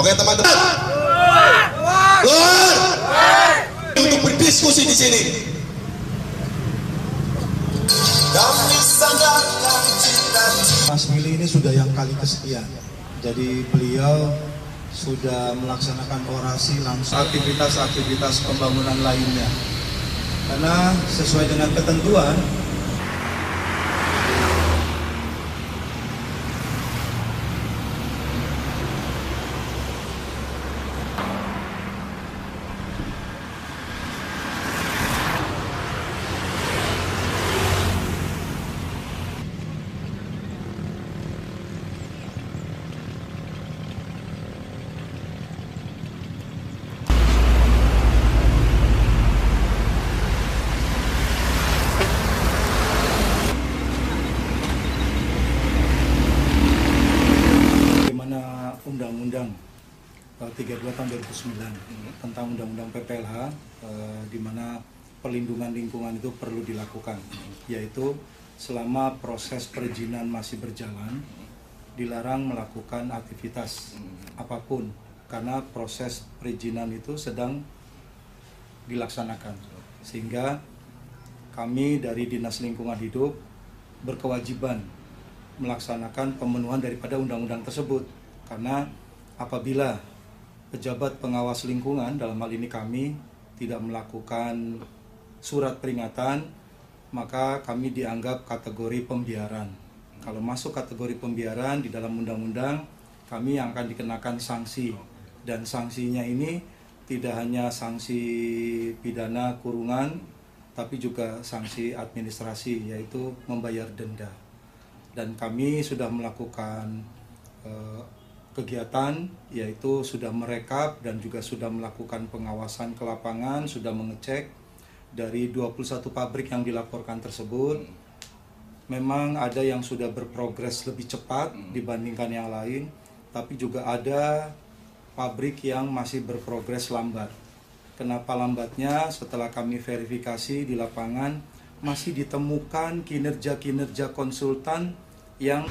Oke teman-teman. Keluar. Untuk berdiskusi di sini. Mas Willy ini sudah yang kali kesekian. Jadi beliau sudah melaksanakan orasi langsung aktivitas-aktivitas pembangunan lainnya. Karena sesuai dengan ketentuan di mana Undang-Undang eh, 32 tahun 2009 tentang Undang-Undang PPLH eh, di mana perlindungan lingkungan itu perlu dilakukan yaitu selama proses perizinan masih berjalan dilarang melakukan aktivitas apa pun karena proses perizinan itu sedang dilaksanakan. Sehingga kami dari Dinas Lingkungan Hidup berkewajiban melaksanakan pemenuhan daripada undang-undang tersebut. Karena apabila pejabat pengawas lingkungan dalam hal ini kami tidak melakukan surat peringatan maka kami dianggap kategori pembiaran. Kalau masuk kategori pembiaran di dalam undang-undang kami yang akan dikenakan sanksi. Dan sanksinya ini tidak hanya sanksi pidana kurungan tapi juga sanksi administrasi yaitu membayar denda. Dan kami sudah melakukan eh, kegiatan yaitu sudah merekap dan juga sudah melakukan pengawasan ke lapangan, sudah mengecek dari 21 pabrik yang dilaporkan tersebut memang ada yang sudah berprogres lebih cepat dibandingkan yang lain, tapi juga ada pabrik yang masih berprogres lambat. Kenapa lambatnya? Setelah kami verifikasi di lapangan, masih ditemukan kinerja-kinerja konsultan yang